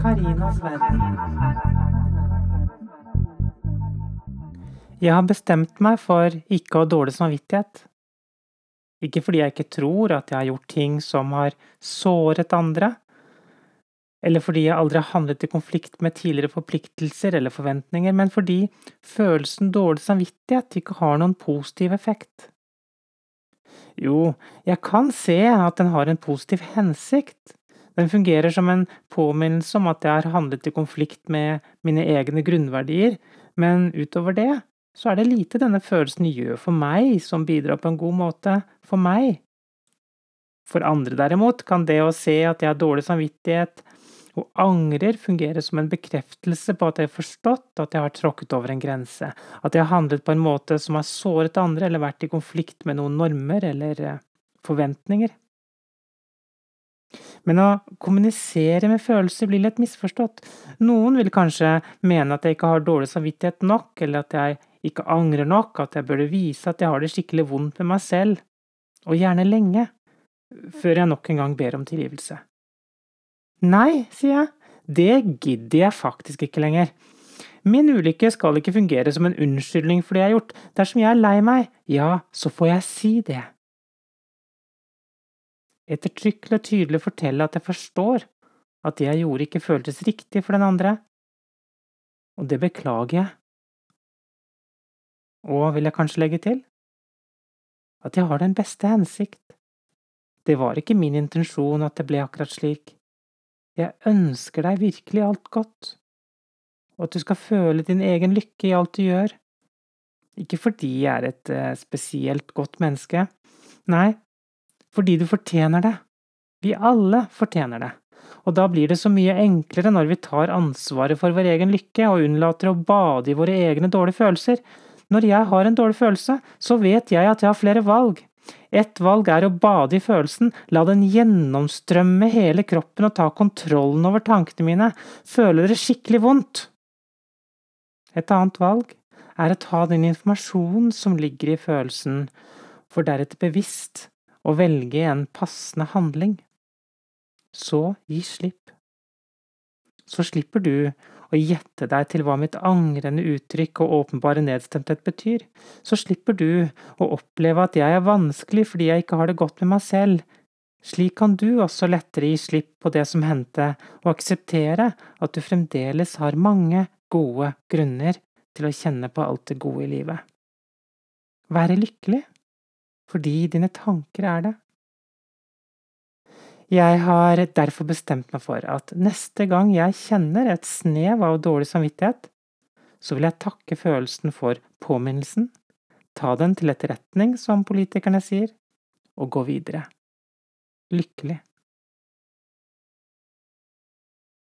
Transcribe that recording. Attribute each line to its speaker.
Speaker 1: Karinas verden. Jeg har bestemt meg for ikke å ha dårlig samvittighet. Ikke fordi jeg ikke tror at jeg har gjort ting som har såret andre, eller fordi jeg aldri har handlet i konflikt med tidligere forpliktelser eller forventninger, men fordi følelsen dårlig samvittighet ikke har noen positiv effekt. Jo, jeg kan se at den har en positiv hensikt, den fungerer som en påminnelse om at jeg har handlet i konflikt med mine egne grunnverdier, men utover det så er det lite denne følelsen gjør for meg som bidrar på en god måte for meg. For andre derimot kan det å se at jeg har dårlig samvittighet og angrer fungere som en bekreftelse på at jeg har forstått at jeg har tråkket over en grense, at jeg har handlet på en måte som har såret andre eller vært i konflikt med noen normer eller eh, forventninger. Men å kommunisere med følelser blir lett misforstått. Noen vil kanskje mene at jeg ikke har dårlig samvittighet nok, eller at jeg ikke angrer nok, at jeg burde vise at jeg har det skikkelig vondt med meg selv, og gjerne lenge, før jeg nok en gang ber om tilgivelse. Nei, sier jeg, det gidder jeg faktisk ikke lenger. Min ulykke skal ikke fungere som en unnskyldning for det jeg har gjort. Dersom jeg er lei meg, ja, så får jeg si det ettertrykkelig og tydelig fortelle at jeg forstår at det jeg gjorde ikke føltes riktig for den andre, og det beklager jeg. Og vil jeg kanskje legge til at jeg har den beste hensikt. Det var ikke min intensjon at det ble akkurat slik. Jeg ønsker deg virkelig alt godt, og at du skal føle din egen lykke i alt du gjør. Ikke fordi jeg er et eh, spesielt godt menneske, nei, fordi du fortjener det. Vi alle fortjener det. Og da blir det så mye enklere når vi tar ansvaret for vår egen lykke og unnlater å bade i våre egne dårlige følelser. Når jeg har en dårlig følelse, så vet jeg at jeg har flere valg. Ett valg er å bade i følelsen, la den gjennomstrømme hele kroppen og ta kontrollen over tankene mine, føle det skikkelig vondt. Et annet valg er å ta den informasjonen som ligger i følelsen, for deretter bevisst og velge en passende handling. Så gi slipp. Så slipper du å gjette deg til hva mitt angrende uttrykk og åpenbare nedstemthet betyr. Så slipper du å oppleve at jeg er vanskelig fordi jeg ikke har det godt med meg selv. Slik kan du også lettere gi slipp på det som hendte, og akseptere at du fremdeles har mange gode grunner til å kjenne på alt det gode i livet. Være lykkelig fordi dine tanker er det. Jeg har derfor bestemt meg for at neste gang jeg kjenner et snev av dårlig samvittighet, så vil jeg takke følelsen for påminnelsen, ta den til etterretning, som politikerne sier, og gå videre. Lykkelig.